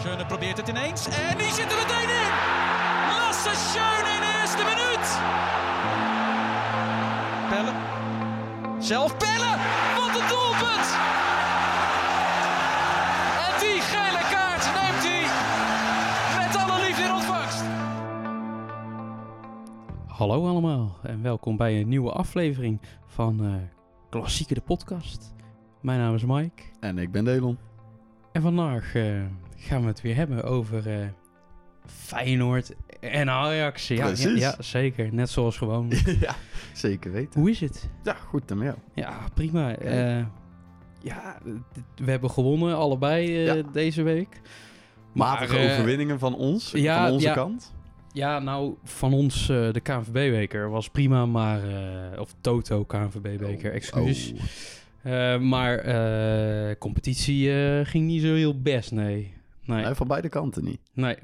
Schöne probeert het ineens en die zit er meteen in. Lasse Schöne in de eerste minuut. Pelle. Zelf Pelle. Wat een doelpunt. En die gele kaart neemt hij met alle liefde in ontvangst. Hallo allemaal en welkom bij een nieuwe aflevering van eh Klassieke de podcast. Mijn naam is Mike En ik ben Delon. en vandaag eh, gaan we het weer hebben over eh, Feyenoord en Ajax. Ja, ja, zeker. Net zoals gewoon. ja, zeker weten. Hoe is het? Ja, goed dan jou. Ja, prima. Eh, ja, we hebben gewonnen allebei Ja. deze week. Matige eh, overwinningen van ons, ja, van onze ja. kant. Ja, nou, van ons, de KNVB-beker was prima, maar... of Toto KNVB-beker, excuus. Oh. Eh, maar competitie ging niet zo heel best, nee. Nee, Nee, van beide kanten niet. nee.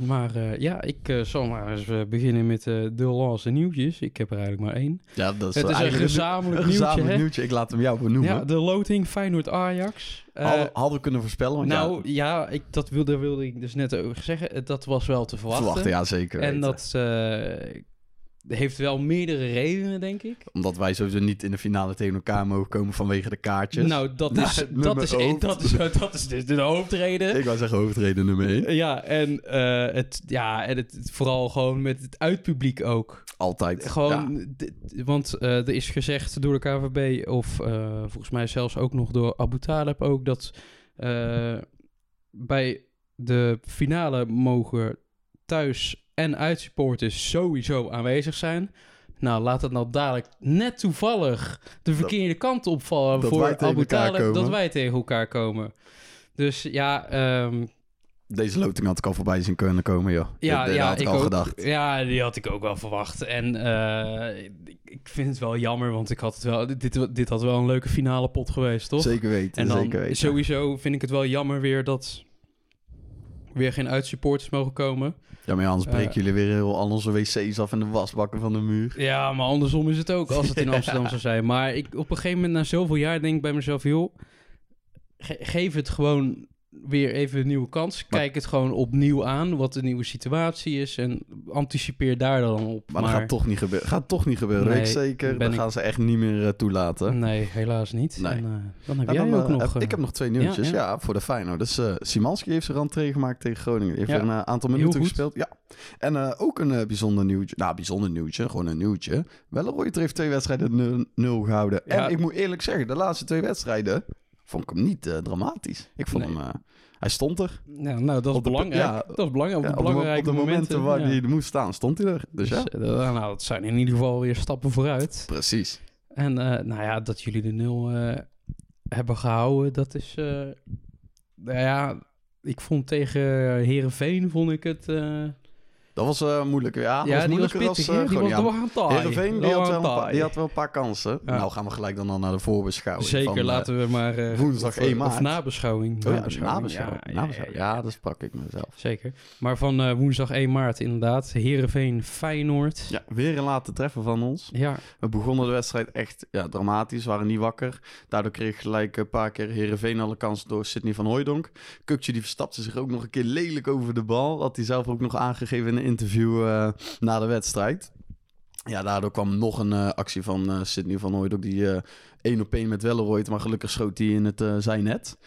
Maar eh, ja, ik eh, zal maar eens eh, beginnen met de laatste nieuwtjes. Ik heb er eigenlijk maar één. Ja, dat is, Het is een gezamenlijk een nieuwtje, gezamenlijk nieuwtje. Ik laat hem jou benoemen. Ja, de loting Feyenoord-Ajax. Hadden, hadden we kunnen voorspellen, want nou, ja, ja, ik, dat wilde, wilde ik dus net over zeggen. Dat was wel te verwachten. verwachten, ja zeker en weten. dat heeft wel meerdere redenen, denk ik. Omdat wij sowieso niet in de finale tegen elkaar mogen komen vanwege de kaartjes. Nou, dat is, dat, is, hoofd. dat, is, dat is dus de hoofdreden. Ik wou zeggen hoofdreden nummer 1. Ja, en, eh, het, ja, en het, vooral gewoon met het uitpubliek ook. Altijd. Gewoon, want eh, er is gezegd door de KVB, of eh, volgens mij zelfs ook nog door Abu Talib ook, dat bij de finale mogen thuis- en uitsupporters sowieso aanwezig zijn. Nou, laat het nou dadelijk net toevallig de verkeerde kant opvallen voor Abu Talib, dat wij tegen elkaar komen. Dus ja, ehm, Deze loting had ik al voorbij zien kunnen komen, joh. ja, Dat- ja had ik al ook. gedacht. Ja, die had ik ook wel verwacht. En eh, ik, ik vind het wel jammer, want ik had het wel, dit, dit had wel een leuke finale pot geweest, toch? Zeker weten, en dan zeker weten. sowieso vind ik het wel jammer weer dat weer geen uitsupporters mogen komen. Ja, maar ja, anders breken Eh, jullie weer heel al onze wc's af en de wasbakken van de muur. Ja, maar andersom is het ook als het in Amsterdam zou zijn. Maar ik, op een gegeven moment, na zoveel jaar, denk ik bij mezelf, joh, ge- geef het gewoon weer even een nieuwe kans. Maar- Kijk het gewoon opnieuw aan, wat de nieuwe situatie is en anticipeer daar dan op. Maar, dat gaat toch niet gebeuren. Gaat toch niet gebeuren, Nee, weet zeker. ik- gaan ze echt niet meer eh, toelaten. Nee, helaas niet. Nee. En, eh, dan heb En jij dan, ook eh, nog... heb- ik heb nog twee nieuwtjes, ja, ja, ja. voor de Feyenoord. Dus Simanski heeft zijn rentree gemaakt tegen Groningen. Heeft Ja. een aantal minuten gespeeld. Ja. En ook een bijzonder nieuwtje. Nou, bijzonder nieuwtje. Gewoon een nieuwtje. Welleroy heeft twee wedstrijden 0 gehouden. Ja. En ik moet eerlijk zeggen, de laatste twee wedstrijden vond ik hem niet eh, dramatisch. Ik vond Nee. hem... eh, hij stond er. ja, nou, dat is op de- belangrijk. ja, dat is belangrijk. Op Ja, de op, de, belangrijke op de momenten, waar ja. hij moest staan, stond hij er. Dus ja, Dus, eh, nou, dat zijn in ieder geval weer stappen vooruit. precies. En nou ja, dat jullie de nul hebben gehouden, dat is... nou ja, ik vond tegen Herenveen vond ik het... Dat was eh, moeilijk. Ja, ja, was die was pittig, als, hè? eh, Die was doorgaan. Heerenveen, die had, wel een paar, taai. die had wel een paar kansen. Ja. Nou gaan we gelijk dan al naar de voorbeschouwing. Zeker, van, eh, laten we maar... woensdag of, 1 maart. Of nabeschouwing. Oh ja, Nabeschouwing, nabeschouwing. ja, Nabeschouwing. ja, dat sprak ik mezelf. Zeker. Maar van woensdag 1 maart inderdaad. Heerenveen, Feyenoord. Ja, weer een late treffen van ons. Ja, We begonnen de wedstrijd echt ja, dramatisch, waren niet wakker. Daardoor kreeg gelijk een paar keer Herenveen alle kansen door Sidney van Hooijdonk. Kukje die verstapte zich ook nog een keer lelijk over de bal. Had hij zelf ook nog aangegeven in interview eh, na de wedstrijd. Ja, daardoor kwam nog een eh, actie van eh Sidney van Hooijdonk. Die één op één met Welleroyd, maar gelukkig schoot hij in het eh zijnet.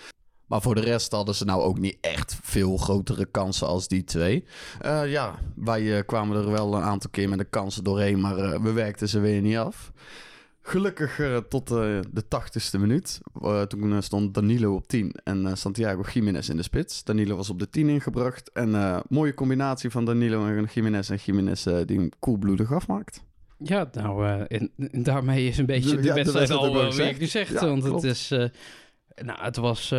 Maar voor de rest hadden ze nou ook niet echt veel grotere kansen als die twee. Ja, wij kwamen er wel een aantal keer met de kansen doorheen, maar we werkten ze weer niet af. Gelukkig tot eh, de tachtigste minuut. Eh, toen eh, stond Danilo op 10 en Santiago Jiménez in de spits. Danilo was op de 10 ingebracht. En mooie combinatie van Danilo en Jiménez. En Jiménez die hem koelbloedig afmaakt. ja nou, en, en daarmee is een beetje Ja, de de wedstrijd wedstrijd al weer gezegd. Ja, want klopt. het is... nou, het was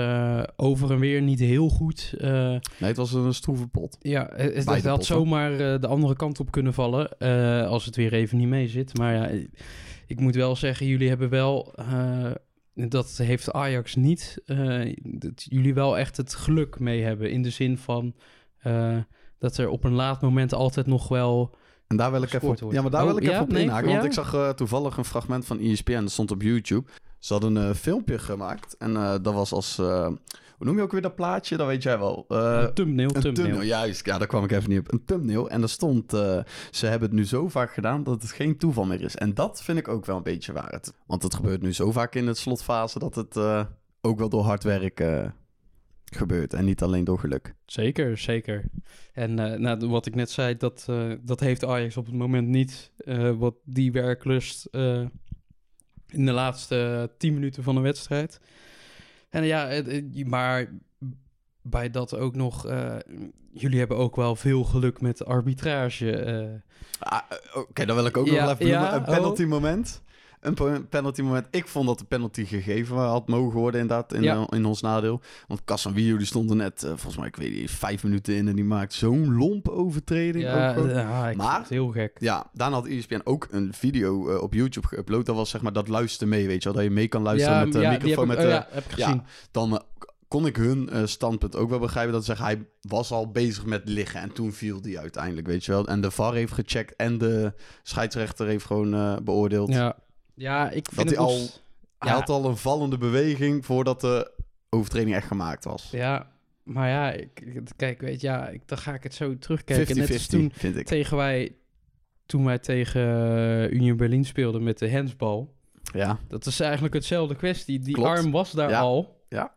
over en weer niet heel goed. Nee, het was een stroeve pot. ja, het, had zomaar de andere kant op kunnen vallen. als het weer even niet mee zit. Maar ja, ik moet wel zeggen, jullie hebben wel... eh, dat heeft Ajax niet. eh, dat jullie wel echt het geluk mee hebben. In de zin van eh, dat er op een laat moment altijd nog wel... En daar wil ik even op, ja, maar daar Oh, wil ik ja? even op Nee, inhaken. Want ja? ik zag toevallig een fragment van ESPN. Dat stond op YouTube. Ze hadden een eh, filmpje gemaakt. En eh, dat was als... eh, Hoe noem je ook weer dat plaatje? Dat weet jij wel. Eh, Een thumbnail, een thumbnail. thumbnail, juist. Ja, daar kwam ik even niet op. Een thumbnail. En daar stond, eh, ze hebben het nu zo vaak gedaan dat het geen toeval meer is. En dat vind ik ook wel een beetje waar. Het, want het gebeurt nu zo vaak in het slotfase dat het eh, ook wel door hard werk eh, gebeurt. En niet alleen door geluk. Zeker, zeker. En eh, nou, wat ik net zei, dat, eh, dat heeft Ajax op het moment niet. eh, wat die werklust eh, in de laatste tien minuten van de wedstrijd. En ja, het- maar bij dat ook nog... eh, jullie hebben ook wel veel geluk met arbitrage. eh. Ah, eh, Oké, dan wil ik ook Ja, nog even ja, noemen. Een oh. penalty moment. Een penalty moment. Ik vond dat de penalty gegeven had mogen worden inderdaad in, Ja. eh, in ons nadeel. Want Casemiro die stond er net, eh, volgens mij, ik weet niet, vijf minuten in en die maakt zo'n lompe overtreding. ja, ook ja, ik Maar- vind het heel gek. Ja, daarna had ESPN ook een video eh, op YouTube geüpload. Dat was zeg maar dat luister mee, weet je wel. Dat je mee kan luisteren met de microfoon. heb Met ik, oh ja, heb ik gezien. Dan eh, kon ik hun eh, standpunt ook wel begrijpen. Dat ze zeggen, hij was al bezig met liggen. En toen viel die uiteindelijk, weet je wel. En de VAR heeft gecheckt en de scheidsrechter heeft gewoon eh, beoordeeld. Ja, ja ik vind hij het nog al- Hij Ja. had al een vallende beweging voordat de overtreding echt gemaakt was. Ja, maar ja, ik, kijk, weet je, ja, ik, dan ga ik het zo terugkijken. Net als 50-50, toen vind ik. tegen wij, toen wij tegen eh, Union Berlin speelden met de handsbal. Ja, Dat is eigenlijk hetzelfde kwestie. Die Klopt. arm was daar Ja. al. Ja.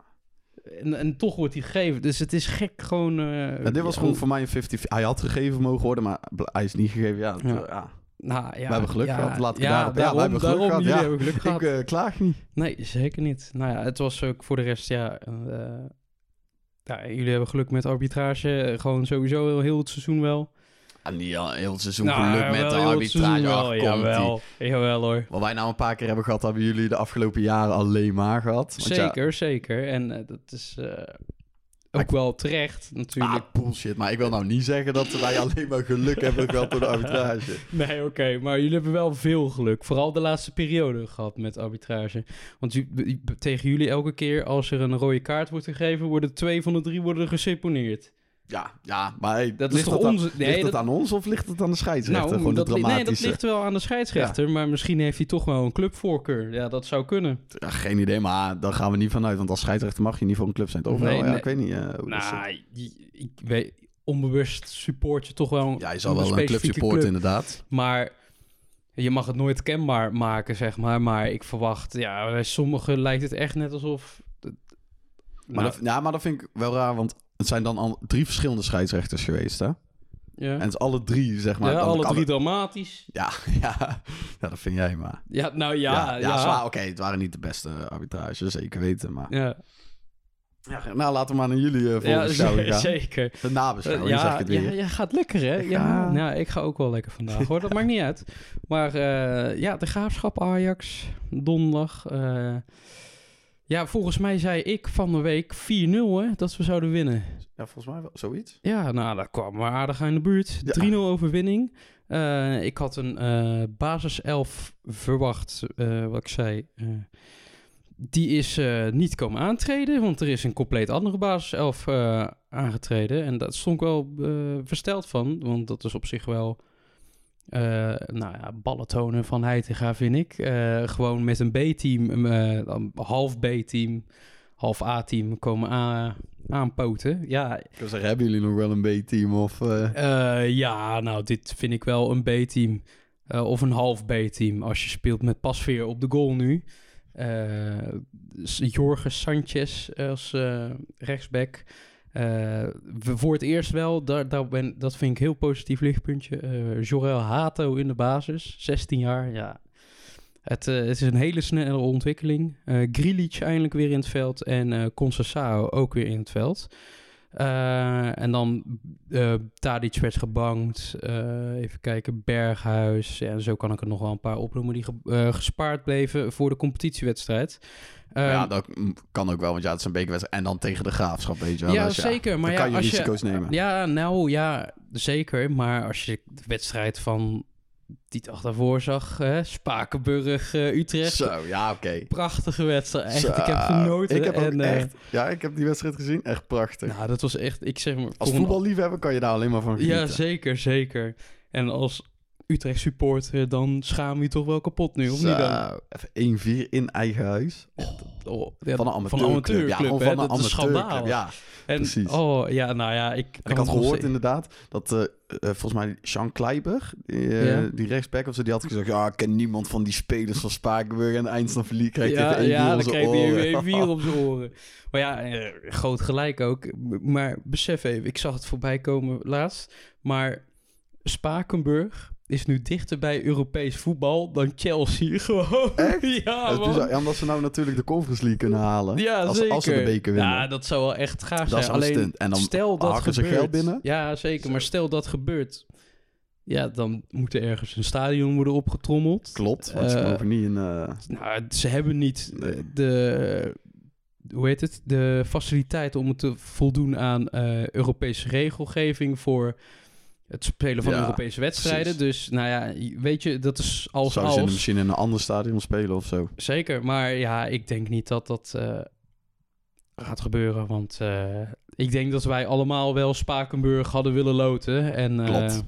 En, en toch wordt hij gegeven. Dus het is gek gewoon... en dit was gewoon voor mij een 50 Hij had gegeven mogen worden, maar hij is niet gegeven. Ja, Ja. eh, ja. Nou, ja, We hebben geluk ja, gehad, laat ik ja, daarop- ja, we daarom, hebben geluk daarom, gehad, jullie ja. hebben geluk gehad. Ik eh, klaag niet. Nee, zeker niet. Nou ja, het was ook voor de rest, ja... eh, ja jullie hebben geluk met arbitrage. eh, Gewoon sowieso heel, heel het seizoen wel. En niet al heel het seizoen Nou, geluk met wel de arbitrage. wel, Ach. Jawel, jawel hoor. Wat wij nou een paar keer hebben gehad, hebben jullie de afgelopen jaren alleen maar gehad. Want Zeker, zeker. En dat is ook ik- wel terecht natuurlijk. Ah, bullshit. Maar ik wil nou niet zeggen dat wij alleen maar geluk hebben gehad door de arbitrage. Nee, oké. maar jullie hebben wel veel geluk. Vooral de laatste periode gehad met arbitrage. Want tegen jullie elke keer als er een rode kaart wordt gegeven... worden twee van de drie worden geseponeerd. Ja, ja, maar hey, Dat is ligt toch aan- onze... ligt het aan ons of ligt het aan de scheidsrechter? nou, Gewoon dat, de nee, dat ligt wel aan de scheidsrechter. Maar misschien heeft hij toch wel een clubvoorkeur. Ja, dat zou kunnen. Ja, geen idee, maar daar gaan we niet vanuit. Want als scheidsrechter mag je niet voor een club zijn, toch? Nee, ja, nee. ik weet niet. eh, hoe dat zit. Nou, ik weet... Onbewust support je toch wel een, ja, je zal wel een club supporten, inderdaad. Maar je mag het nooit kenbaar maken, zeg maar. Maar ik verwacht, ja, bij sommigen lijkt het echt net alsof... Maar, Nou, dat, ja, maar dat vind ik wel raar, want het zijn dan al drie verschillende scheidsrechters geweest, hè? ja. En het is alle drie, zeg maar. ja, alle drie dramatisch. Ja, ja, ja, dat vind jij maar. Ja, nou ja, ja, ja. ja. Oké, het waren niet de beste arbitrage, zeker weten. Maar Ja, ja, nou, laten we maar naar jullie uh, ja z- gaan. zeker. De nabeschouwing, ja, zeg ik het ja, weer. ja, gaat lekker, hè? Ja, nou, ik ga ook wel lekker vandaag, hoor. Dat maakt niet uit. Maar eh, ja, de Graafschap Ajax, donderdag. Ja, volgens mij zei ik van de week 4-0, hè, dat we zouden winnen. Ja, volgens mij wel zoiets. Ja, nou, dat kwam maar aardig aan de buurt. Ja. 3-0 overwinning. Eh, ik had een eh basiself verwacht, eh, wat ik zei. die is niet komen aantreden, want er is een compleet andere basiself aangetreden. En dat stond ik wel versteld van, want dat is op zich wel... eh, nou ja, ballen tonen van Heitinga, vind ik. Eh, gewoon met een B-team, eh, dan half B-team, half A-team komen aan, aanpoten. Ja, Ik wil zeggen, hebben jullie nog wel een B-team of... ja, nou, dit vind ik wel een B-team. Of een half B-team. Als je speelt met Pasveer op de goal nu. Jorge Sanchez als rechtsback. Eh, voor het eerst wel, daar, daar ben, dat vind ik heel positief lichtpuntje. Eh Jorel Hato in de basis, 16 jaar. Ja. Het, eh, het is een hele snelle ontwikkeling. Eh Grilic eindelijk weer in het veld en eh Conceição ook weer in het veld. Eh, en dan eh Tadic werd gebankt. Eh, even kijken, Berghuis. Ja, en zo kan ik er nog wel een paar opnoemen die ge- gespaard bleven voor de competitiewedstrijd. ja, Ehm, dat kan ook wel, want ja, het is een bekerwedstrijd. En dan tegen de graafschap, weet je wel. ja, Dus zeker. Maar dan ja, kan je als risico's je, nemen. Ja, nou ja, zeker. Maar als je de wedstrijd van die dag daarvoor zag, hè, Spakenburg, eh, Utrecht. Zo, ja, oké. Prachtige wedstrijd. Echt, Zo, ik heb genoten. Ik heb en, eh, echt... Ja, ik heb die wedstrijd gezien. Echt prachtig. nou, dat was echt, ik zeg maar... Als voetballiefhebber kan je daar alleen maar van genieten. Ja, zeker, zeker. En als Utrecht supporter, dan schaam je toch wel kapot nu, of Zo, niet dan? Even 1-4 in eigen huis. Oh, ja, van een amateurclub. amateurclub, ja, gewoon hè, van een amateurclub. schandaal. Ja, en, precies. Oh, ja, nou ja, ik... ik had gehoord inderdaad dat eh, eh, volgens mij Sean Kleiber, die, eh, Ja. die rechtsback of zo, die had gezegd, ja, ik ken niemand van die spelers van Spakenburg en Eindstand verlies krijgt ja, ja, ja, dan kreeg hij vier op zijn oren. Maar ja, groot gelijk ook. Maar besef even, ik zag het voorbij komen laatst. Maar Spakenburg is nu dichter bij Europees voetbal dan Chelsea. Gewoon. Echt? Ja, Dat is omdat ze nou natuurlijk de Conference League kunnen halen. Ja, als, zeker. als ze de beker winnen. Ja, dat zou wel echt gaaf Dat zijn. is Alleen, stunt. En dan stel dat ze gebeurt. geld binnen. Ja, zeker. Zo. Maar stel dat gebeurt. Ja, dan moet er ergens een stadion worden opgetrommeld. Klopt, want ze Eh, mogen niet in... eh, Nou, ze hebben niet Nee. eh, de, hoe heet het, de faciliteit om te voldoen aan eh, Europese regelgeving voor het spelen van Ja, Europese wedstrijden. precies. Dus nou ja, weet je, dat is als zou ze misschien in een ander stadion spelen of zo. Zeker, maar ja, ik denk niet dat dat eh, gaat gebeuren. Want eh, ik denk dat wij allemaal wel Spakenburg hadden willen loten. En, Klopt.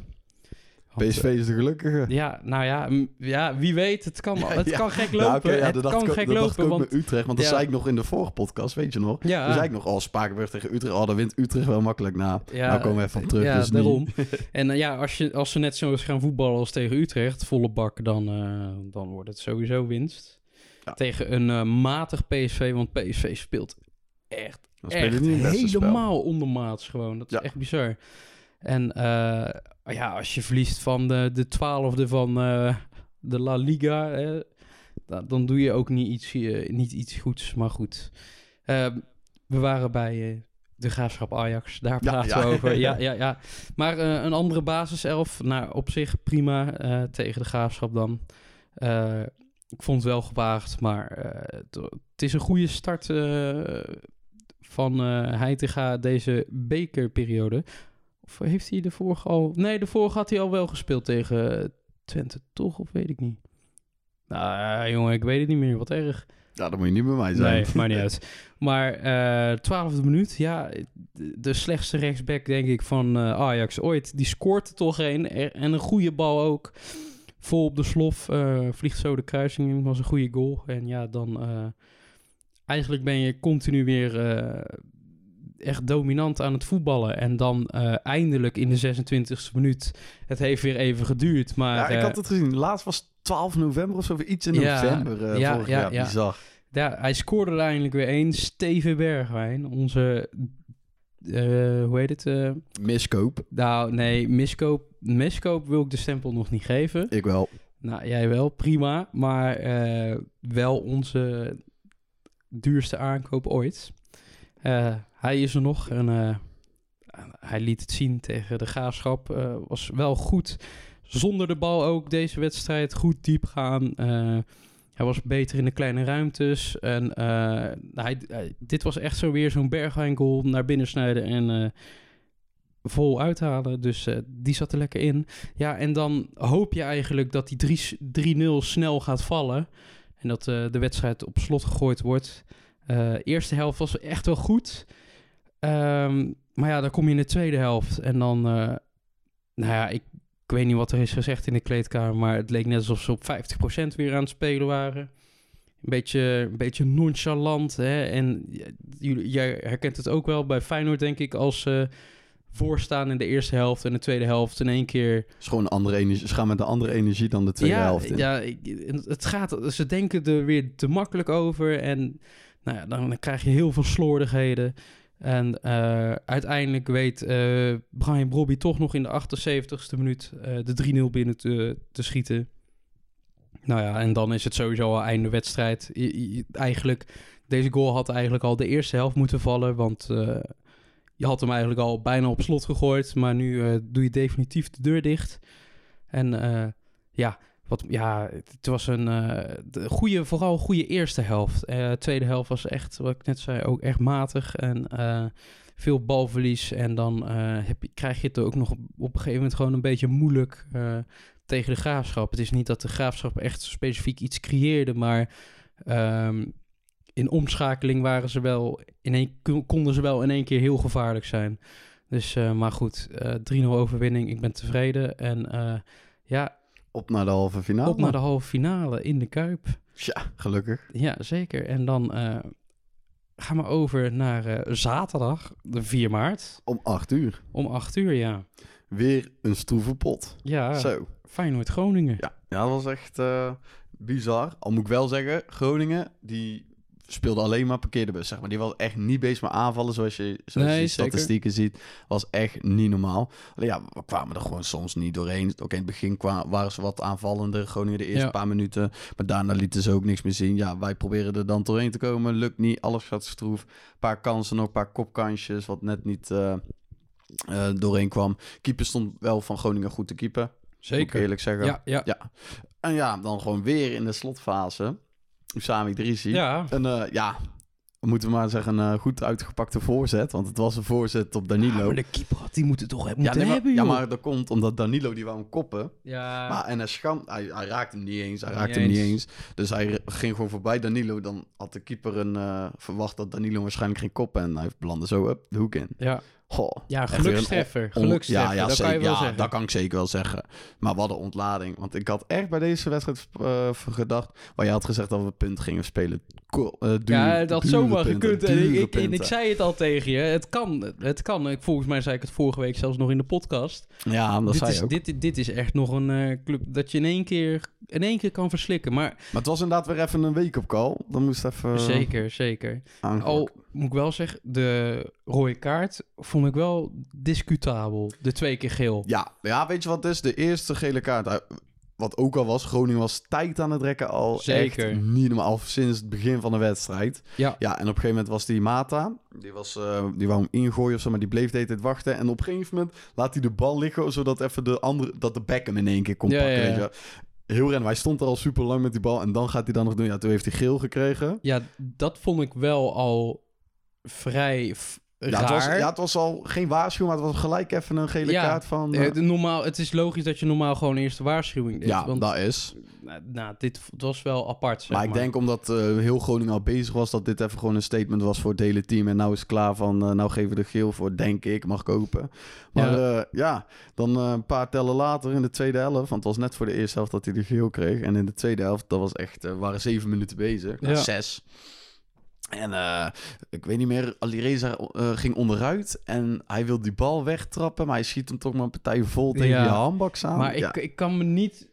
PSV is de gelukkige. ja, nou ja, m- ja, wie weet, het kan, het Ja. kan gek Nou, lopen. ja, het dacht kan gek dacht lopen, ik ook want met Utrecht. Want dat zei ik nog in de vorige podcast, weet je nog? ja, Toen zei ik nog, oh, Spakenburg tegen Utrecht. Oh, dan wint Utrecht wel makkelijk na. Ja, nou komen we even op terug. ja, dus niet. daarom. En eh, ja, als, je, als ze net zo eens gaan voetballen als tegen Utrecht, volle bak, dan, eh, dan wordt het sowieso winst. Tegen een eh, matig PSV, want PSV speelt echt, echt helemaal ondermaats gewoon. Dat is echt bizar. En eh, ja, als je verliest van de, de twaalfde van eh, de La Liga, hè, dan, dan doe je ook niet iets, eh, niet iets goeds. Maar goed, Eh, we waren bij de Graafschap Ajax, daar praten ja. we over. Ja, ja, ja. Maar een andere basiself, nou, op zich prima tegen de Graafschap dan. Ik vond het wel gewaagd, maar het, is een goede start van Heitinga deze bekerperiode. Of heeft hij de vorige al... Nee, de vorige had hij al wel gespeeld tegen Twente, toch? Of weet ik niet. Nou, jongen, ik weet het niet meer. Wat erg. Ja, dat moet je niet bij mij zijn. Nee, maakt niet uit. Maar eh twaalfde minuut, ja, de, slechtste rechtsback, denk ik, van eh, Ajax ooit. Die scoort er toch een. En een goede bal ook. Vol op de slof. eh, vliegt zo de kruising in. Was een goede goal. En ja, dan... eh, eigenlijk ben je continu weer eh, echt dominant aan het voetballen. En dan eh, eindelijk in de 26e minuut. Het heeft weer even geduurd, maar... Ja, ik eh, had het gezien. Laatst was 12 november of zo. Iets in Ja, november eh ja, vorig ja, jaar. ja. Bizar. Ja, hij scoorde er eindelijk weer één. Steven Bergwijn, onze... eh, hoe heet het? eh, Miskoop. nou, nee, miskoop, miskoop wil ik de stempel nog niet geven. Ik wel. Nou, jij wel, prima. Maar eh, wel onze duurste aankoop ooit. Hij is er nog en eh, hij liet het zien tegen de Graafschap. Eh, was wel goed zonder de bal ook deze wedstrijd. Goed diep gaan. Eh, hij was beter in de kleine ruimtes. En eh, hij, dit was echt zo weer zo'n Bergwijn goal naar binnen snijden en vol uithalen. Dus die zat er lekker in. Ja, en dan hoop je eigenlijk dat die 3 3-0 snel gaat vallen. En dat de wedstrijd op slot gegooid wordt. Eerste helft was echt wel goed. Ehm, maar ja, dan kom je in de tweede helft. En dan, eh, nou ja, ik, ik weet niet wat er is gezegd in de kleedkamer. Maar het leek net alsof ze op 50% weer aan het spelen waren. Een beetje, een beetje nonchalant. Hè? En jullie- jij herkent het ook wel bij Feyenoord, denk ik, als ze voorstaan in de eerste helft en de tweede helft in één keer Het is gewoon een andere energie. Ze gaan met een andere energie dan de tweede ja, helft in. Ja, ik- het gaat, ze denken er weer te makkelijk over. En nou ja, dan, dan krijg je heel veel slordigheden. En eh, uiteindelijk weet eh, Brian Brobby toch nog in de 78ste minuut eh, de 3-0 binnen te, te schieten. Nou ja, en dan is het sowieso al einde wedstrijd. Eigenlijk, deze goal had eigenlijk al de eerste helft moeten vallen. Want je had hem eigenlijk al bijna op slot gegooid. Maar nu doe je definitief de deur dicht. En ja, ja, het was een de goede, vooral een goede eerste helft. Eh tweede helft was echt, wat ik net zei, ook echt matig. En eh, veel balverlies. En dan heb je, krijg je het ook nog op, een gegeven moment gewoon een beetje moeilijk tegen de graafschap. Het is niet dat de graafschap echt specifiek iets creëerde, maar ehm, in omschakeling waren ze wel in kon- konden ze wel in één keer heel gevaarlijk zijn. Dus, maar goed, eh 3-0 overwinning. Ik ben tevreden. En ja, Op naar de halve finale. op naar de halve finale in de Kuip. Ja, gelukkig. Ja, zeker. En dan eh, gaan we over naar eh, zaterdag, de 4 maart, Om acht uur. om 8 uur, ja. Weer een stroeve pot. Ja, Zo. Feyenoord-Groningen. Ja, ja, dat was echt eh, bizar. Al moet ik wel zeggen, Groningen, die speelde alleen maar parkeerde zeg maar. Die was echt niet bezig met aanvallen, zoals je, zoals Nee, je statistieken ziet. Was echt niet normaal. Alleen ja, we kwamen er gewoon soms niet doorheen. Ook in het begin waren ze wat aanvallender, Groningen de eerste Ja. paar minuten. Maar daarna lieten ze ook niks meer zien. Ja, wij proberen er dan doorheen te komen. Lukt niet, alles gaat stroef. Een paar kansen, nog een paar kopkansjes, wat net niet... eh, eh, doorheen kwam. Keeper stond wel van Groningen goed te keeper. Zeker. eerlijk zeggen. Ja, ja. Ja. En ja, dan gewoon weer in de slotfase. Usami Idrissi. Ja, En eh, ja, we moeten maar zeggen, een eh, goed uitgepakte voorzet. Want het was een voorzet op Danilo. Ja, maar de keeper had die moeten toch moeten ja, nee, maar, hebben, ja, maar dat komt omdat Danilo die wou hem koppen. Ja, Maar, en hij, scham, hij, hij raakte hem niet eens. Hij Niet raakte hem niet eens. eens. Dus hij ging gewoon voorbij Danilo. Dan had de keeper een, eh, verwacht dat Danilo waarschijnlijk ging koppen. En hij belandde zo up, de hoek in. ja. Goh, ja gelukstreffer. on- Gelukstreffer, ja, ja, dat zeker, kan ja, dat kan ik zeker wel zeggen. Maar wat een ontlading. Want ik had echt bij deze wedstrijd eh, gedacht... waar je had gezegd dat we punt gingen spelen. Cool, eh, duur- ja, dat zomaar gekund. En ik, ik, en ik zei het al tegen je. Het kan. Het kan. Ik, volgens mij zei ik het vorige week zelfs nog in de podcast. Ja, dat dit, zei is, je ook. dit, dit is echt nog een eh, club dat je in één keer, in één keer kan verslikken. Maar Maar het was inderdaad weer even een week op call. Dan moest even... zeker, zeker. Al moet ik wel zeggen, de rode kaart vond ik wel discutabel. De twee keer geel. Ja, ja, weet je wat het is? De eerste gele kaart... hij- Wat ook al was, Groningen was tijd aan het rekken al. Zeker. Echt niet normaal. Al sinds het begin van de wedstrijd. Ja. Ja, en op een gegeven moment was die Mata. Die, was, eh, die wou hem ingooien of zo, maar die bleef de hele tijd wachten. En op een gegeven moment laat hij de bal liggen, zodat even de andere, dat de back hem in één keer kon Ja, pakken. ja, ja. Weet je. Heel rennen. Hij stond er al super lang met die bal. En dan gaat hij dan nog doen. Ja, toen heeft hij geel gekregen. Ja, dat vond ik wel al vrij Ja raar. het, was, ja, het was al geen waarschuwing, maar het was gelijk even een gele Ja, kaart van... De normaal, het is logisch dat je normaal gewoon eerst de waarschuwing deed. ja, want, dat is. nou, nou, dit het was wel apart, zeg Maar ik denk omdat eh, heel Groningen al bezig was, dat dit even gewoon een statement was voor het hele team. En nou is het klaar van, nou geven we de geel voor, denk ik, mag kopen. Maar Ja. ja, dan een paar tellen later in de tweede helft, want het was net voor de eerste helft dat hij de geel kreeg. En in de tweede helft, dat was echt, we waren zeven minuten bezig, nou, zes. En eh, ik weet niet meer, Alireza eh, ging onderuit en hij wil die bal wegtrappen, maar hij schiet hem toch maar een partij vol tegen Ja. je handbaks aan. Maar Ja. ik, ik kan me niet...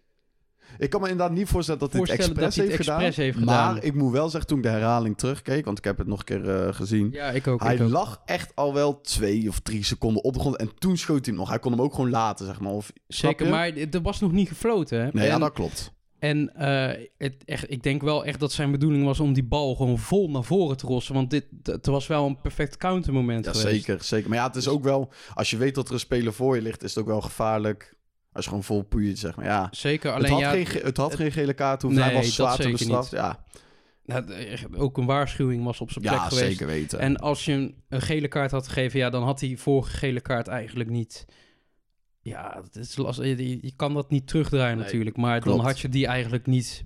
Ik kan me inderdaad niet voorstellen dat dit expres, dat heeft, het gedaan, expres heeft gedaan. Maar ik moet wel zeggen, toen ik de herhaling terugkeek, want ik heb het nog een keer eh, gezien. Ja, ik ook. hij ik ook. lag echt al wel twee of drie seconden op de grond. En toen schoot hij hem nog. Hij kon hem ook gewoon laten, zeg maar. Of, Zeker, maar er was nog niet gefloten, hè? Nee, en ja, dat klopt. En eh, het, echt, ik denk wel echt dat zijn bedoeling was om die bal gewoon vol naar voren te rossen. Want dit het was wel een perfect countermoment Ja, geweest. zeker, zeker. Maar ja, het is ook wel... Als je weet dat er een speler voor je ligt, is het ook wel gevaarlijk. Als je gewoon vol poeit, zeg maar. Ja, Zeker, het alleen had, ja, geen, ge- het had geen gele kaart hoeven. Nee, hij was dat zwaar te zeker bestraft. niet. Ja, nou, ook een waarschuwing was op zijn plek ja geweest. zeker weten. En als je een gele kaart had gegeven, ja, dan had die vorige gele kaart eigenlijk niet. Ja, het is last, je, je- kan dat niet terugdraaien Nee, natuurlijk. Maar klopt. dan had je die eigenlijk niet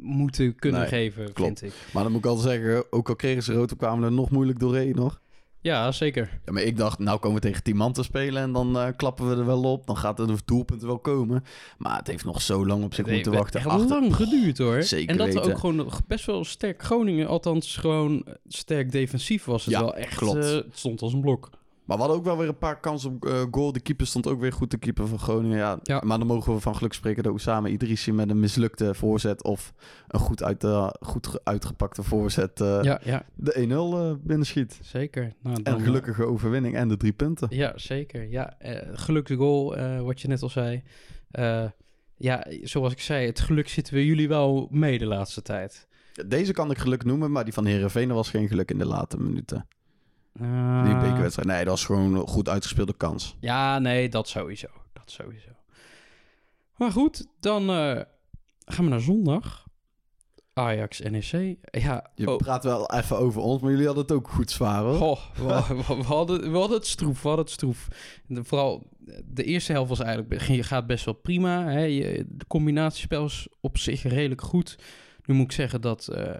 moeten kunnen Nee, geven, klopt. vind ik. Maar dan moet ik altijd zeggen, ook al kregen ze rood, kwamen er nog moeilijk doorheen nog. Ja, zeker. Ja, maar ik dacht, nou komen we tegen 10 man te spelen en dan eh, klappen we er wel op. Dan gaat de doelpunten wel komen. Maar het heeft nog zo lang op zich Het heeft moeten wachten. echt Achter- lang geduurd hoor. zeker en dat weten. ook gewoon best wel sterk Groningen, althans gewoon sterk defensief was het Ja, wel echt. klopt. eh, het stond als een blok. Maar we hadden ook wel weer een paar kansen op eh, goal. De keeper stond ook weer goed, de keeper van Groningen. Ja, Ja. Maar dan mogen we van geluk spreken dat Oussama Idrissi met een mislukte voorzet... of een goed, uit de, goed ge- uitgepakte voorzet eh, ja, de 1-0 eh, binnenschiet. zeker. Nou, En dan, gelukkige overwinning en de drie punten. Ja, zeker. Ja, eh gelukkige goal, eh, wat je net al zei. Eh, ja, zoals ik zei, het geluk zitten we jullie wel mee de laatste tijd. Deze kan ik geluk noemen, maar die van Herenveen was geen geluk in de late minuten. Eh, Die bekerwedstrijd. Nee, dat was gewoon een goed uitgespeelde kans. Ja, nee, dat sowieso. Dat sowieso. Maar goed, dan eh, gaan we naar zondag. Ajax NEC. Ja, Je oh, praat wel even over ons, maar jullie hadden het ook goed zwaar hoor. goh, we, we- we hadden, we hadden het stroef, we hadden het stroef. De- vooral de eerste helft was eigenlijk, ging- gaat best wel prima. Hè? Je, de combinatiespel is op zich redelijk goed. Nu moet ik zeggen dat eh,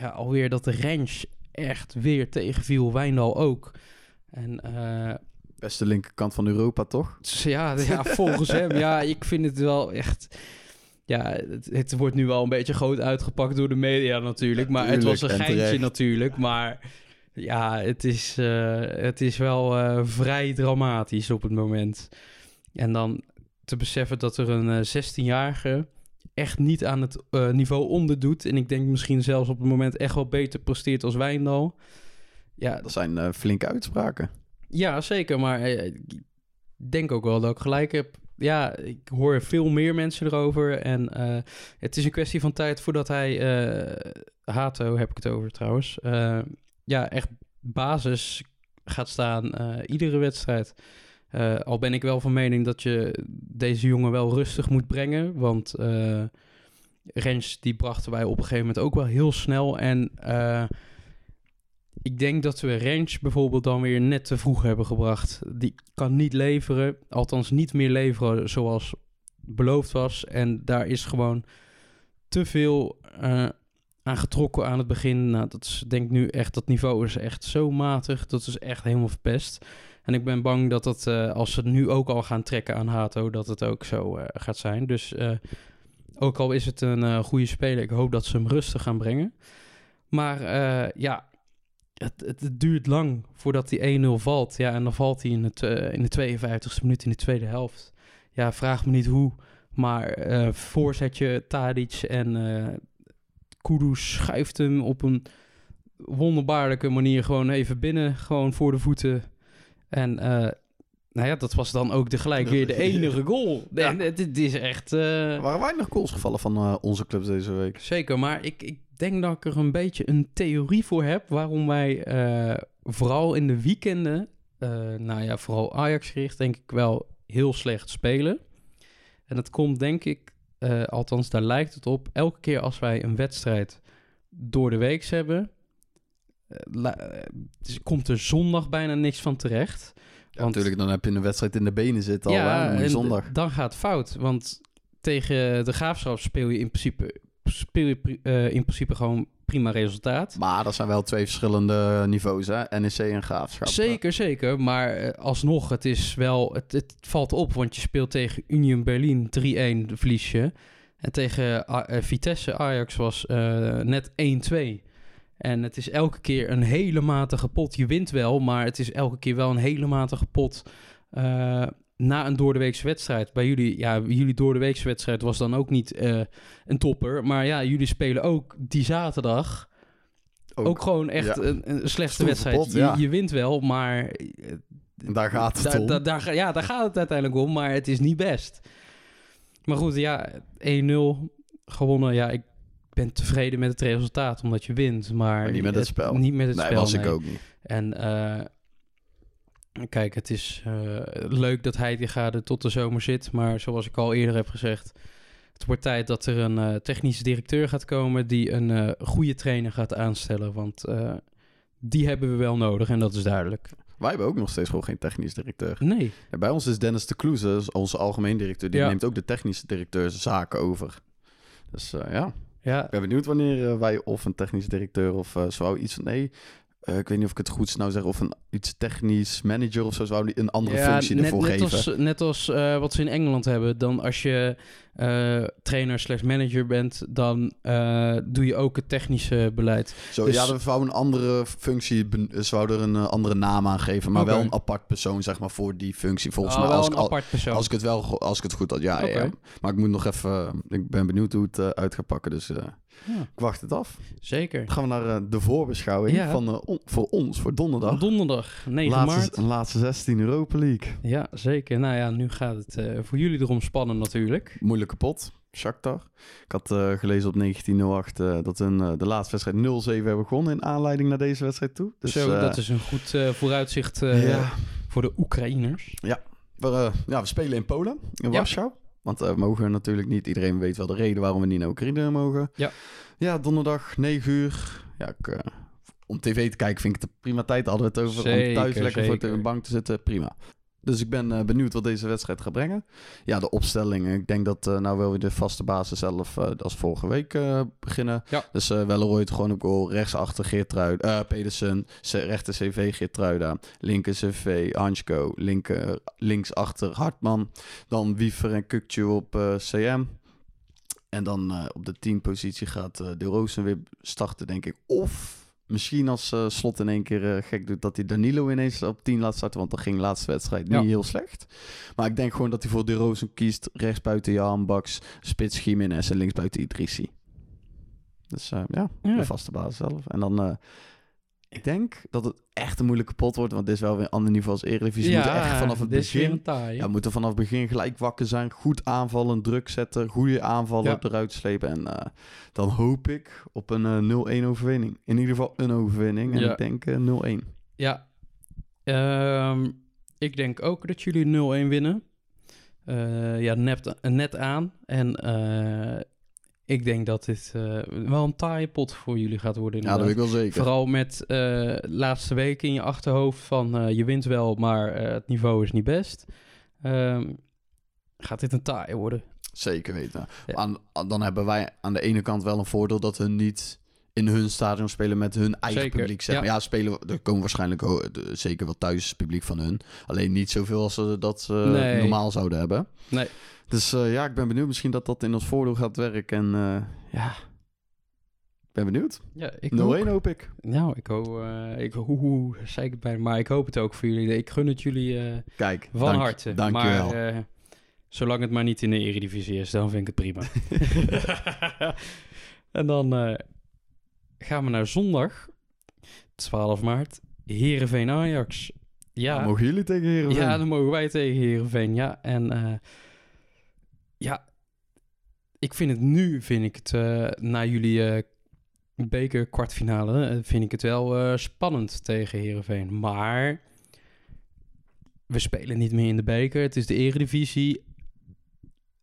ja, alweer dat de range echt weer tegenviel. Wijndal ook. En eh, Beste linkerkant van Europa, toch? Ja, ja, volgens hem. Ja, ik vind het wel echt... ja, het, het wordt nu wel een beetje groot uitgepakt door de media natuurlijk. Maar het was een geintje terecht. natuurlijk. Maar ja, het is, eh, het is wel eh, vrij dramatisch op het moment. En dan te beseffen dat er een eh, 16-jarige echt niet aan het eh, niveau onderdoet. En ik denk misschien zelfs op het moment echt wel beter presteert als Wijndal. Ja, Dat zijn eh, flinke uitspraken. ja, zeker. Maar eh, ik denk ook wel dat ik gelijk heb. Ja, ik hoor veel meer mensen erover. En het is een kwestie van tijd voordat hij... Hato heb ik het over trouwens. ja, echt basis gaat staan iedere wedstrijd. Eh, al ben ik wel van mening dat je deze jongen wel rustig moet brengen. Want eh Rens die brachten wij op een gegeven moment ook wel heel snel. En eh, ik denk dat we Rens bijvoorbeeld dan weer net te vroeg hebben gebracht. Die kan niet leveren, althans niet meer leveren zoals beloofd was. En daar is gewoon te veel aan getrokken aan het begin. Nou, dat is denk nu echt, dat niveau is echt zo matig. Dat is echt helemaal verpest. En ik ben bang dat dat, eh, als ze nu ook al gaan trekken aan Hato, dat het ook zo eh, gaat zijn. Dus eh, ook al is het een goede speler, ik hoop dat ze hem rustig gaan brengen. Maar ja, het, het, het duurt lang voordat die 1-0 valt. Ja, en dan valt hij in, het, in de 52e minuut in de tweede helft. Ja, vraag me niet hoe. Maar voorzetje Tadic en eh Kudus schuift hem op een wonderbaarlijke manier gewoon even binnen. Gewoon voor de voeten. En eh, nou ja, dat was dan ook de gelijk weer de enige goal. Ja. En het, het is echt... eh, Er waren weinig goals gevallen van eh, onze clubs deze week. Zeker, maar ik, ik denk dat ik er een beetje een theorie voor heb waarom wij eh, vooral in de weekenden, eh, nou ja, vooral Ajax gericht, denk ik wel heel slecht spelen. En dat komt denk ik, eh, althans daar lijkt het op, elke keer als wij een wedstrijd door de week hebben, dus komt er zondag bijna niks van terecht. Ja, natuurlijk, dan heb je een wedstrijd in de benen zitten al. Ja, zondag. dan gaat het fout. Want tegen de Graafschap speel je in principe, speel je eh, in principe gewoon prima resultaat. Maar dat zijn wel twee verschillende niveaus, hè? NEC en Graafschap. Zeker, zeker. Maar eh, alsnog, het is wel... Het, het valt op, want je speelt tegen Union Berlin 3-1 verlies je. En tegen eh, Vitesse Ajax was eh, net 1-2. En het is elke keer een hele matige pot. Je wint wel, maar het is elke keer wel een hele matige pot. eh, na een doordeweekse wedstrijd. Bij jullie, ja, jullie doordeweekse wedstrijd was dan ook niet eh, een topper. Maar ja, jullie spelen ook die zaterdag ook, gewoon echt ja. een, een slechte wedstrijd. pot, je, ja. je wint wel, maar... eh, Daar gaat het om. daar ja, daar gaat het uiteindelijk om, maar het is niet best. Maar goed, ja, 1-0 gewonnen. Ja, ik ben tevreden met het resultaat, omdat je wint. Maar, Maar niet met het spel. Niet met het nee, spel, was ik ook niet. En eh, kijk, het is eh, leuk dat Heitinga er tot de zomer zit. Maar zoals ik al eerder heb gezegd... Het wordt tijd dat er een eh, technische directeur gaat komen... die een goede trainer gaat aanstellen. Want die hebben we wel nodig en dat is duidelijk. Wij hebben ook nog steeds gewoon geen technisch directeur. Nee, Ja, bij ons is Dennis de Kloeze, onze algemeen directeur, die Ja. neemt ook de technische directeur zaken over. Dus ja, ja, ik ben benieuwd wanneer eh, wij of een technisch directeur of eh zou iets van nee. eh, ik weet niet of ik het goed nou zeg, of een iets technisch manager of zo zou die een andere Ja, functie net, ervoor net geven. Als, net als wat ze in Engeland hebben. Dan als je eh, trainer slash manager bent, dan eh, doe je ook het technische beleid. Zo, dus- ja, we wouden een andere functie, wouden er een eh, andere naam aan geven, maar wel een apart persoon zeg maar voor die functie. Volgens Oh, mij als ik, al- als ik het wel als ik het goed had, ja, ja. Maar ik moet nog even, ik ben benieuwd hoe het uit gaat pakken, dus Ja, ik wacht het af. zeker. Dan gaan we naar de voorbeschouwing Ja. van, on- voor ons, voor donderdag. Donderdag, 9 laatste, maart. laatste 16 Europa League. Ja, zeker. Nou ja, nu gaat het voor jullie erom spannen natuurlijk. Moeilijke pot, Shakhtar. Ik had eh, gelezen op 1908 eh, dat hun eh, de laatste wedstrijd 0-7 hebben begonnen in aanleiding naar deze wedstrijd toe. Dus, Zo, dat is een goed vooruitzicht ja, voor de Oekraïners. we, eh, ja, we spelen in Polen, in Ja. Warschau. Want we mogen natuurlijk niet, iedereen weet wel de reden waarom we niet naar Oekraïne mogen. Ja. Ja, donderdag 9 uur. Ja, ik, om tv te kijken vind ik het prima tijd. Hadden we het over. om thuis lekker voor de bank te zitten, prima. Dus ik ben eh, benieuwd wat deze wedstrijd gaat brengen. Ja, de opstelling. Ik denk dat eh, nou wel weer de vaste basis zelf eh, als vorige week beginnen. Ja. Dus eh Welleroyd gewoon op goal. Rechtsachter Geertruid, eh Pedersen. Rechter CV Geertruida. Linker CV Anschko. Linker, linksachter Hartman. Dan Wiever en Kukcu op CM. En dan op de 10 positie gaat De Rozen weer starten, denk ik. Of misschien als eh, Slot in één keer eh, gek doet... dat hij Danilo ineens op 10 laat starten. Want dat ging de laatste wedstrijd Ja. niet heel slecht. Maar ik denk gewoon dat hij voor De Rozen kiest. Rechts buiten Jan Baks, spits Jiménez en links buiten Idrissi. Dus eh, ja, Ja. de vaste basis zelf. En dan... eh, ik denk dat het echt een moeilijke pot wordt. Want dit is wel weer een ander niveau als Eredivisie. Je moet echt vanaf het begin... Ja, moeten vanaf het begin gelijk wakker zijn. Goed aanvallen, druk zetten. Goede aanvallen Ja. eruit slepen. En eh, dan hoop ik op een eh, 0-1 overwinning. In ieder geval een overwinning. En Ja. ik denk eh, 0-1. Ja, Ehm, ik denk ook dat jullie 0-1 winnen. Eh, ja, net, net aan. En eh, ik denk dat dit eh, wel een taaie pot voor jullie gaat worden. Ja, dat weet inderdaad. ik wel zeker. Vooral met eh laatste weken in je achterhoofd van eh, je wint wel, maar het niveau is niet best. Ehm, gaat dit een taai worden? Zeker weten. Ja. Aan, aan- dan hebben wij aan de ene kant wel een voordeel dat we niet in hun stadion spelen met hun eigen Zeker, publiek. Zeg maar. ja. ja. spelen, er komen waarschijnlijk ook, de- zeker wel thuis publiek van hun. Alleen niet zoveel als ze dat eh, Nee. normaal zouden hebben. Nee. Dus eh, ja, ik ben benieuwd. Misschien dat dat in ons voordeel gaat werken. En eh, ja, ik ben benieuwd. Ja, ik 0-1 ook. hoop ik. Nou, ik hoop, eh, ik, hoe, hoe zei ik het bijna, maar ik hoop het ook voor jullie. Ik gun het jullie eh, Kijk, van dank, harte. Dank maar je wel. eh, zolang het maar niet in de eredivisie is, dan vind ik het prima. en dan eh, gaan we naar zondag, 12 maart, Heerenveen Ajax. Ja, Dan mogen jullie tegen Heerenveen? ja, dan mogen wij tegen Heerenveen. Ja, en eh, ja, ik vind het nu, vind ik het, eh, na jullie eh, beker kwartfinale, vind ik het wel spannend tegen Heerenveen. Maar we spelen niet meer in de beker. Het is de eredivisie.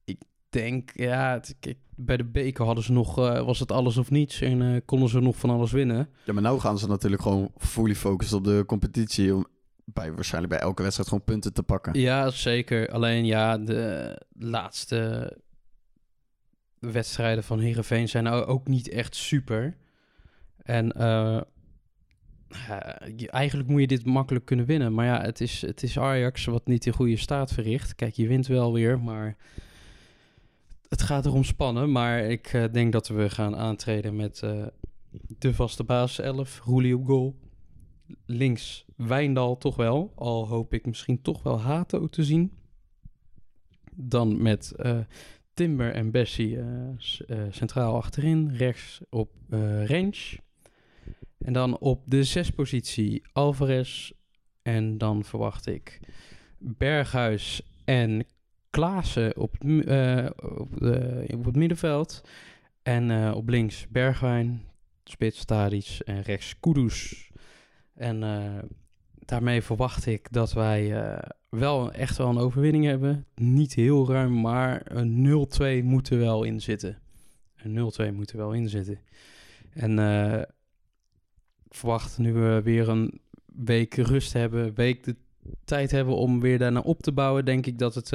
Ik denk, ja, het- kijk, bij de beker hadden ze nog, eh, was het alles of niets en eh, konden ze nog van alles winnen. Ja, maar nou gaan ze natuurlijk gewoon fully focused op de competitie. Om bij, waarschijnlijk bij elke wedstrijd gewoon punten te pakken. Ja, zeker. Alleen ja, de laatste wedstrijden van Heerenveen zijn nou ook niet echt super. En eh, ja, eigenlijk moet je dit makkelijk kunnen winnen. Maar ja, het is, het is Ajax wat niet in goede staat verricht. Kijk, je wint wel weer, maar het gaat erom spannen. Maar ik eh, denk dat we gaan aantreden met eh, de vaste basis 11, Roelie op goal. Links Wijndal toch wel. Al hoop ik misschien toch wel Hato te zien. Dan met eh, Timber en Bessie centraal achterin. Rechts op range. En dan op de zespositie Alvarez. En dan verwacht ik Berghuis en Klaassen op, eh, op, de, het middenveld. En eh, op links Bergwijn, spits Tadic en rechts Kudus. En eh, daarmee verwacht ik dat wij wel echt wel een overwinning hebben. Niet heel ruim, maar een 0-2 moet er wel in zitten. Een 0-2 moet er wel in zitten. En ik verwacht nu we weer een week rust hebben, week de tijd hebben om weer daarna op te bouwen, denk ik dat het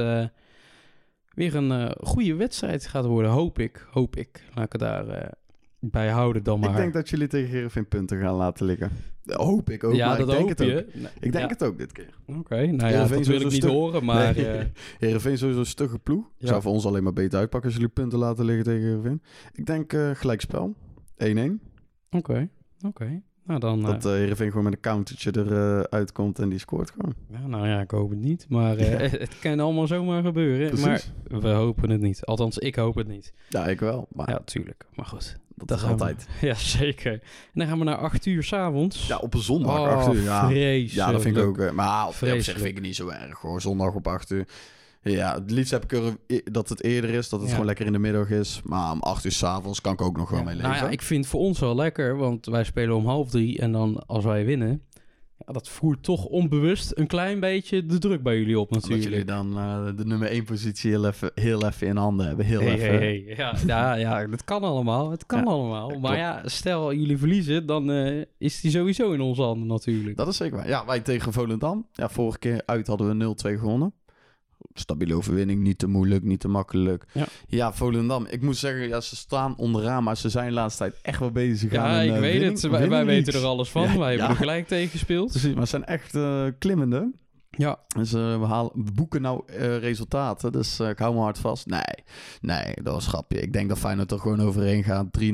weer een eh, goede wedstrijd gaat worden. Hoop ik, hoop ik. Laat ik het daar eh, bij houden dan maar. Ik denk dat jullie tegen Heerenveen punten gaan laten liggen. Dat hoop ik ook, ja, maar dat ik denk hoop het je. ook. Ik denk ja. het ook dit keer. Oké, nou ja, Heerenveen dat wil ik niet horen, maar... Nee. eh, Heerenveen sowieso een stugge ploeg. Ja. Zou voor ons alleen maar beter uitpakken als jullie punten laten liggen tegen Heerenveen. Ik denk eh gelijkspel. 1-1. Oké, oké. Nou dan... eh, Dat eh Heerenveen gewoon met een countertje eruit uitkomt en die scoort gewoon. ja, nou ja, ik hoop het niet. Maar eh, Ja. het kan allemaal zomaar gebeuren. Precies. Maar we hopen het niet. Althans, ik hoop het niet. Ja, ik wel. Maar Ja, tuurlijk. Maar goed. dat is we- altijd. Ja, zeker. En dan gaan we naar 8 uur s'avonds. Ja, op een zondag. Oh, 8 uur. Ja. vreselijk. ja, dat vind ik ook. eh, Maar op, zich vind ik het niet zo erg hoor. Zondag op 8 uur. Ja, het liefst heb ik er dat het eerder is, dat het Ja. gewoon lekker in de middag is. Maar om 8 uur s'avonds kan ik ook nog wel Ja, mee leven. Nou ja, ik vind het voor ons wel lekker, want wij spelen om half drie en dan als wij winnen, ja, dat voert toch onbewust een klein beetje de druk bij jullie op natuurlijk. jullie dan eh, de nummer 1 positie heel even, heel even in handen hebben. Heel Hey, even. hey, hey. Ja, ja, ja, dat kan allemaal. Het kan Ja, allemaal. dat Maar klopt. ja, stel jullie verliezen, dan eh, is die sowieso in onze handen natuurlijk. Dat is zeker waar. Ja, wij tegen Volendam. Ja, vorige keer uit hadden we 0-2 gewonnen. Stabiele overwinning, niet te moeilijk, niet te makkelijk. Ja. Ja, Volendam. Ik moet zeggen, ja, ze staan onderaan, maar ze zijn de laatste tijd echt wel bezig ja, aan ik eh, weet winning- het. Wij, weten er alles van. Ja, wij hebben er gelijk tegen gespeeld. Precies, maar ze zijn echt eh, klimmende. Ja, Dus eh, we, halen, we boeken nou resultaten. Dus ik hou me hard vast. Nee, nee, dat was een grapje. Ik denk dat Feyenoord er gewoon overheen gaat. 3-0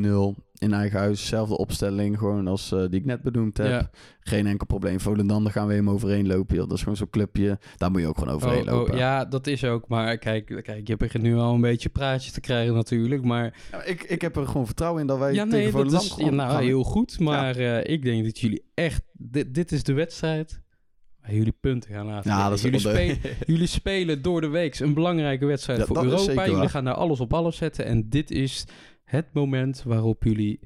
in eigen huis. Zelfde opstelling gewoon als eh, die ik net benoemd heb. Ja. Geen enkel probleem. Volendam, daar gaan we hem overheen lopen. Joh. Dat is gewoon zo'n clubje. Daar moet je ook gewoon overheen Oh, oh, lopen. ja, dat is ook. Maar kijk, kijk, je begint nu al een beetje praatje te krijgen natuurlijk. Maar Ja, ik, ik heb er gewoon vertrouwen in dat wij ja, tegen dat Volendam is gewoon nou, gaan. heel goed. Maar eh, ik denk dat jullie echt... Dit, dit is de wedstrijd jullie punten gaan laten Ja, liggen. dat is jullie, spelen, jullie spelen door de week een belangrijke wedstrijd Ja, voor Europa. Jullie waar. gaan daar alles op alles zetten. En dit is het moment waarop jullie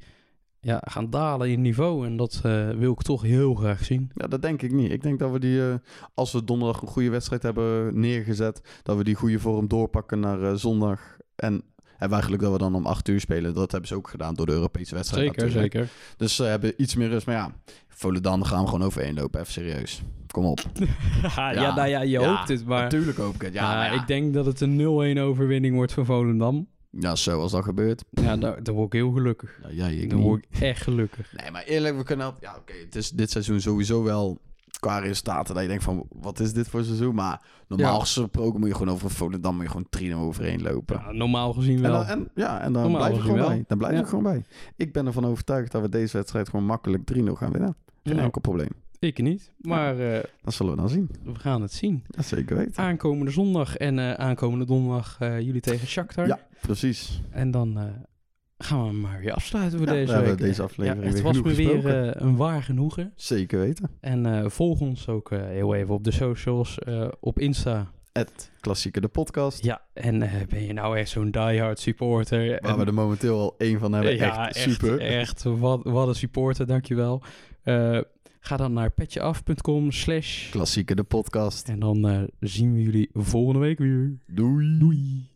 ja, gaan dalen in niveau. En dat eh, wil ik toch heel graag zien. Ja, dat denk ik niet. Ik denk dat we die, eh, als we donderdag een goede wedstrijd hebben neergezet, dat we die goede vorm doorpakken naar eh, zondag. En hebben eigenlijk dat we dan om 8 uur spelen. Dat hebben ze ook gedaan door de Europese wedstrijd. Zeker, natuurlijk. zeker. Dus ze hebben iets meer rust. Maar ja, Volendam gaan we gewoon overheen lopen. Even serieus. Kom op. ja, ja, nou ja, je Ja, hoopt het. Maar Natuurlijk hoop ik het. Ja, ja. ik denk dat het een 0-1 overwinning wordt voor Volendam. Ja, zo als dat gebeurt. Ja, daar, daar word ik heel gelukkig. Ja, jij, ik Dan niet. word ik echt gelukkig. Nee, maar eerlijk, we kunnen... Ja, oké, het is dit seizoen sowieso wel qua resultaten dat je denkt van, wat is dit voor seizoen? Maar normaal Ja. gesproken moet je gewoon over Volendam moet je gewoon 3 overheen lopen. Ja, normaal gezien En, wel. dan, en, ja, en dan Normaal blijf ik gewoon wel. bij. Dan blijf Ja. ik gewoon bij. Ik ben ervan overtuigd dat we deze wedstrijd gewoon makkelijk 3-0 gaan winnen. Geen enkel probleem. Ik niet, maar eh, Dat zullen we dan zien. we gaan het zien. Dat zeker weten. Aankomende zondag en eh, aankomende donderdag eh, jullie tegen Shakhtar. Ja, precies. En dan gaan we maar weer afsluiten voor Ja, deze week. we deze aflevering Ja, het was me weer een waar genoegen. Zeker weten. En volg ons ook heel even op de socials, op Insta. Het klassieke de podcast. Ja, en ben je nou echt zo'n diehard supporter? Waar En- we er momenteel al één van hebben. ja, echt, super. Echt, wat, wat een supporter, dankjewel. Eh ga dan naar petjeaf.com slash... Klassieke de podcast. En dan eh, zien we jullie volgende week weer. Doei. Doei.